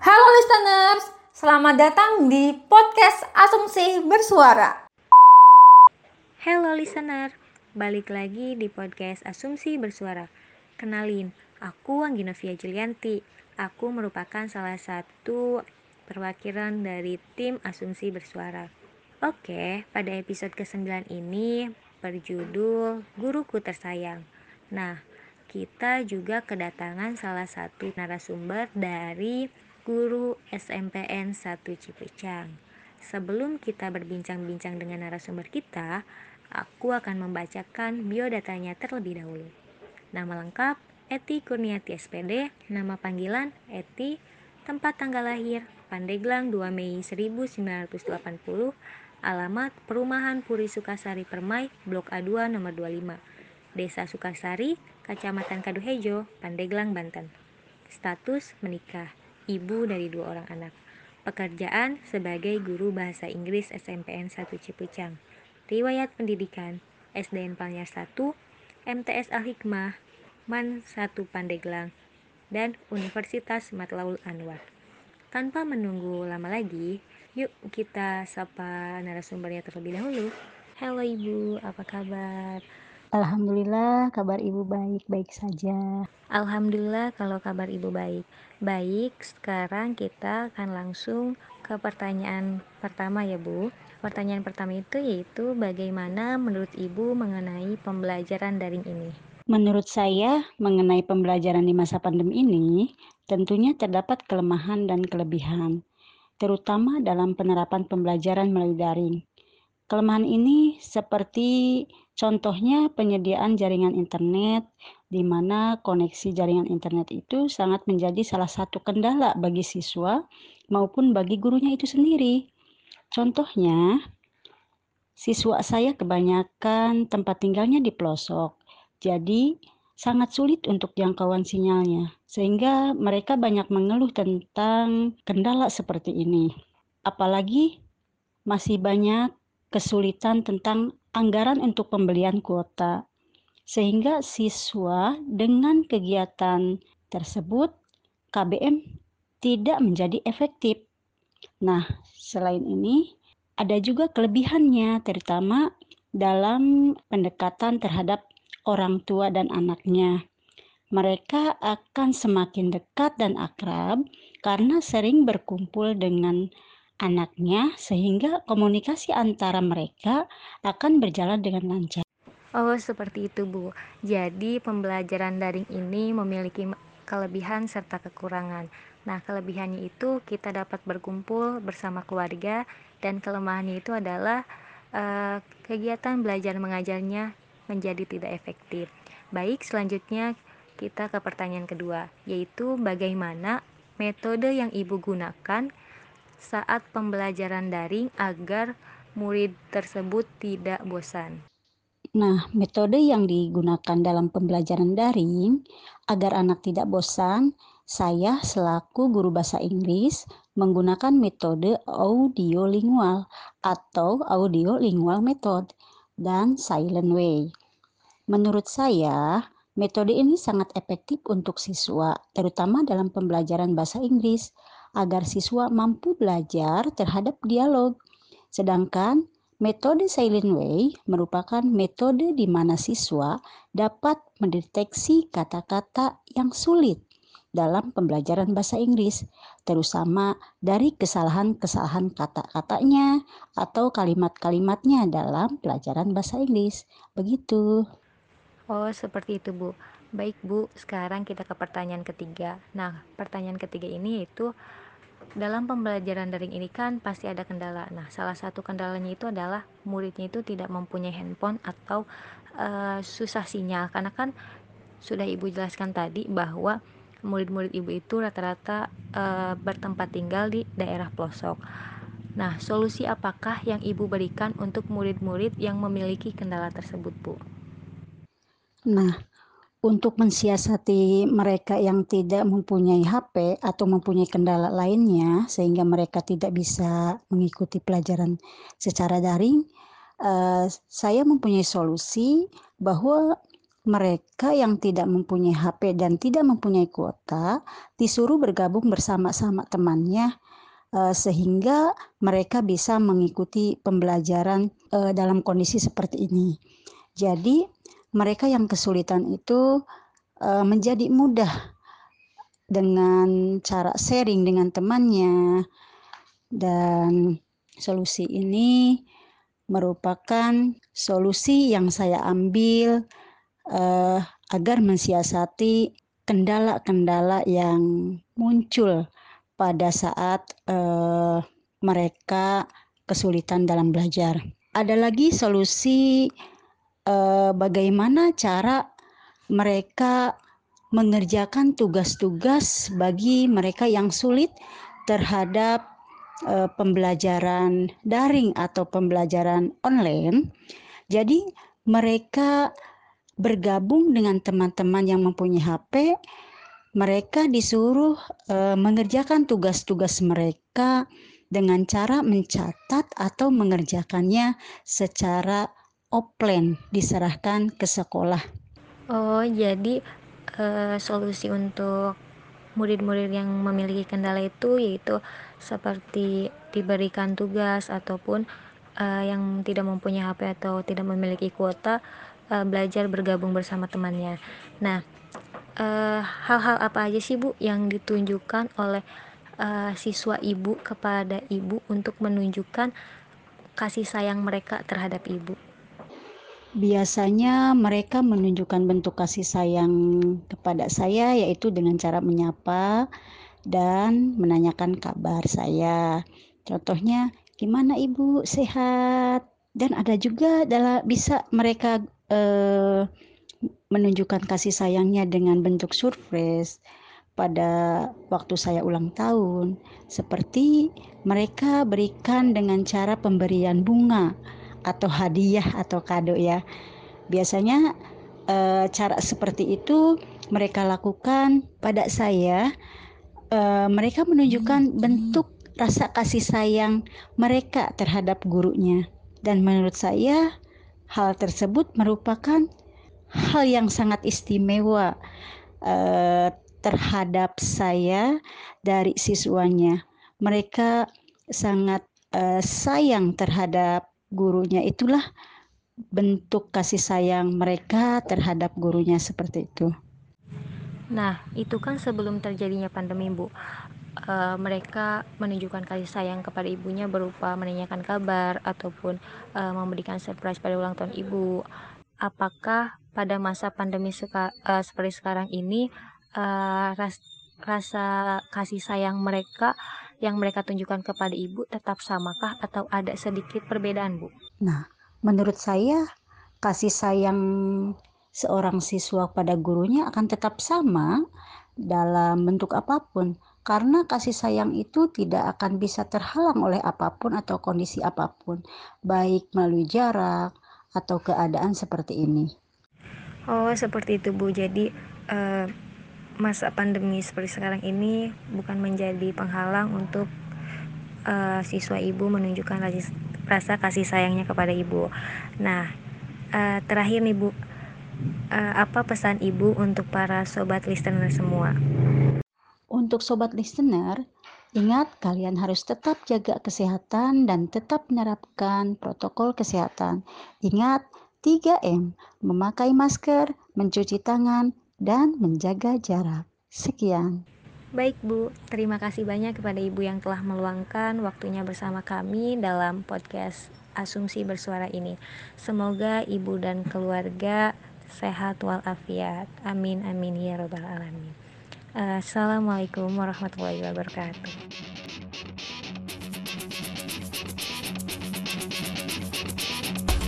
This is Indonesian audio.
Halo listeners, selamat datang di podcast Asumsi Bersuara. Halo listener, balik lagi di podcast Asumsi Bersuara. Kenalin, aku Angginovia Julianti. Aku merupakan salah satu perwakilan dari tim Asumsi Bersuara. Oke, pada episode ke-9 ini berjudul Guruku Tersayang. Nah, kita juga kedatangan salah satu narasumber dari guru SMPN 1 Cipecang. Sebelum kita berbincang-bincang dengan narasumber kita, aku akan membacakan biodatanya terlebih dahulu. Nama lengkap Eti Kurniati SPD, nama panggilan Eti, tempat tanggal lahir Pandeglang 2 Mei 1980, alamat Perumahan Puri Sukasari Permai, Blok A2 nomor 25, Desa Sukasari, Kecamatan Kaduhejo, Pandeglang, Banten. Status menikah ibu dari dua orang anak. Pekerjaan sebagai guru bahasa Inggris SMPN 1 Cipucang. Riwayat pendidikan SDN Panyar 1, MTS Al-Hikmah, MAN 1 Pandeglang, dan Universitas Matlaul Anwar. Tanpa menunggu lama lagi, yuk kita sapa narasumbernya terlebih dahulu. Halo Ibu, apa kabar? Alhamdulillah kabar ibu baik-baik saja. Alhamdulillah kalau kabar ibu baik. Baik, sekarang kita akan langsung ke pertanyaan pertama ya Bu. Pertanyaan pertama itu yaitu bagaimana menurut ibu mengenai pembelajaran daring ini? Menurut saya, mengenai pembelajaran di masa pandemi ini, tentunya terdapat kelemahan dan kelebihan, terutama dalam penerapan pembelajaran melalui daring. Kelemahan ini seperti contohnya penyediaan jaringan internet, di mana koneksi jaringan internet itu sangat menjadi salah satu kendala bagi siswa maupun bagi gurunya itu sendiri. Contohnya, siswa saya kebanyakan tempat tinggalnya di pelosok, jadi sangat sulit untuk jangkauan sinyalnya, sehingga mereka banyak mengeluh tentang kendala seperti ini. Apalagi masih banyak kesulitan tentang anggaran untuk pembelian kuota, sehingga siswa dengan kegiatan tersebut KBM tidak menjadi efektif. Nah, selain ini, ada juga kelebihannya, terutama dalam pendekatan terhadap orang tua dan anaknya. Mereka akan semakin dekat dan akrab karena sering berkumpul dengan anaknya sehingga komunikasi antara mereka akan berjalan dengan lancar. Oh, seperti itu, Bu. Jadi, pembelajaran daring ini memiliki kelebihan serta kekurangan. Nah, kelebihannya itu kita dapat berkumpul bersama keluarga dan kelemahannya itu adalah uh, kegiatan belajar mengajarnya menjadi tidak efektif. Baik, selanjutnya kita ke pertanyaan kedua, yaitu bagaimana metode yang Ibu gunakan saat pembelajaran daring agar murid tersebut tidak bosan? Nah, metode yang digunakan dalam pembelajaran daring agar anak tidak bosan, saya selaku guru bahasa Inggris menggunakan metode audio lingual atau audio lingual method dan silent way. Menurut saya, metode ini sangat efektif untuk siswa, terutama dalam pembelajaran bahasa Inggris agar siswa mampu belajar terhadap dialog. Sedangkan metode silent way merupakan metode di mana siswa dapat mendeteksi kata-kata yang sulit dalam pembelajaran bahasa Inggris, terutama dari kesalahan-kesalahan kata-katanya atau kalimat-kalimatnya dalam pelajaran bahasa Inggris. Begitu. Oh, seperti itu, Bu. Baik, Bu. Sekarang kita ke pertanyaan ketiga. Nah, pertanyaan ketiga ini yaitu dalam pembelajaran daring ini kan pasti ada kendala. Nah, salah satu kendalanya itu adalah muridnya itu tidak mempunyai handphone atau uh, susah sinyal karena kan sudah Ibu jelaskan tadi bahwa murid-murid Ibu itu rata-rata uh, bertempat tinggal di daerah pelosok. Nah, solusi apakah yang Ibu berikan untuk murid-murid yang memiliki kendala tersebut, Bu? Nah, untuk mensiasati mereka yang tidak mempunyai HP atau mempunyai kendala lainnya sehingga mereka tidak bisa mengikuti pelajaran secara daring, uh, saya mempunyai solusi bahwa mereka yang tidak mempunyai HP dan tidak mempunyai kuota disuruh bergabung bersama-sama temannya uh, sehingga mereka bisa mengikuti pembelajaran uh, dalam kondisi seperti ini. Jadi mereka yang kesulitan itu uh, menjadi mudah dengan cara sharing dengan temannya dan solusi ini merupakan solusi yang saya ambil uh, agar mensiasati kendala-kendala yang muncul pada saat uh, mereka kesulitan dalam belajar. Ada lagi solusi uh, bagaimana cara mereka mengerjakan tugas-tugas bagi mereka yang sulit terhadap uh, pembelajaran daring atau pembelajaran online. Jadi mereka bergabung dengan teman-teman yang mempunyai HP, mereka disuruh e, mengerjakan tugas-tugas mereka dengan cara mencatat atau mengerjakannya secara offline diserahkan ke sekolah. Oh, jadi e, solusi untuk murid-murid yang memiliki kendala itu yaitu seperti diberikan tugas ataupun e, yang tidak mempunyai HP atau tidak memiliki kuota uh, belajar bergabung bersama temannya. Nah, hal hal-hal apa aja sih Bu yang ditunjukkan oleh uh, siswa ibu kepada ibu untuk menunjukkan kasih sayang mereka terhadap ibu? Biasanya mereka menunjukkan bentuk kasih sayang kepada saya yaitu dengan cara menyapa dan menanyakan kabar saya. Contohnya, gimana ibu sehat? Dan ada juga adalah bisa mereka eh, menunjukkan kasih sayangnya dengan bentuk surprise pada waktu saya ulang tahun, seperti mereka berikan dengan cara pemberian bunga atau hadiah atau kado ya. Biasanya eh, cara seperti itu mereka lakukan pada saya. Eh, mereka menunjukkan bentuk rasa kasih sayang mereka terhadap gurunya, dan menurut saya Hal tersebut merupakan hal yang sangat istimewa eh, terhadap saya dari siswanya. Mereka sangat eh, sayang terhadap gurunya. Itulah bentuk kasih sayang mereka terhadap gurunya seperti itu. Nah, itu kan sebelum terjadinya pandemi, Bu uh, mereka menunjukkan kasih sayang kepada ibunya berupa menanyakan kabar ataupun uh, memberikan surprise pada ulang tahun ibu. Apakah pada masa pandemi seka, uh, seperti sekarang ini ras, rasa kasih sayang mereka yang mereka tunjukkan kepada ibu tetap samakah atau ada sedikit perbedaan, Bu? Nah, menurut saya kasih sayang seorang siswa pada gurunya akan tetap sama dalam bentuk apa pun karena kasih sayang itu tidak akan bisa terhalang oleh apa pun atau kondisi apa pun, baik melalui jarak atau keadaan seperti ini. Oh, seperti itu, Bu. Jadi, uh, masa pandemi seperti sekarang ini bukan menjadi penghalang untuk uh, siswa ibu menunjukkan rasa kasih sayangnya kepada ibu. Nah, uh, terakhir nih, Bu, uh, apa pesan ibu untuk para sobat listener semua? Untuk sobat listener, ingat kalian harus tetap jaga kesehatan dan tetap menerapkan protokol kesehatan. Ingat 3M, memakai masker, mencuci tangan, dan menjaga jarak. Sekian. Baik Bu, terima kasih banyak kepada Ibu yang telah meluangkan waktunya bersama kami dalam podcast Asumsi Bersuara ini. Semoga Ibu dan keluarga sehat walafiat. Amin amin ya robbal alamin. Assalamualaikum warahmatullahi wabarakatuh.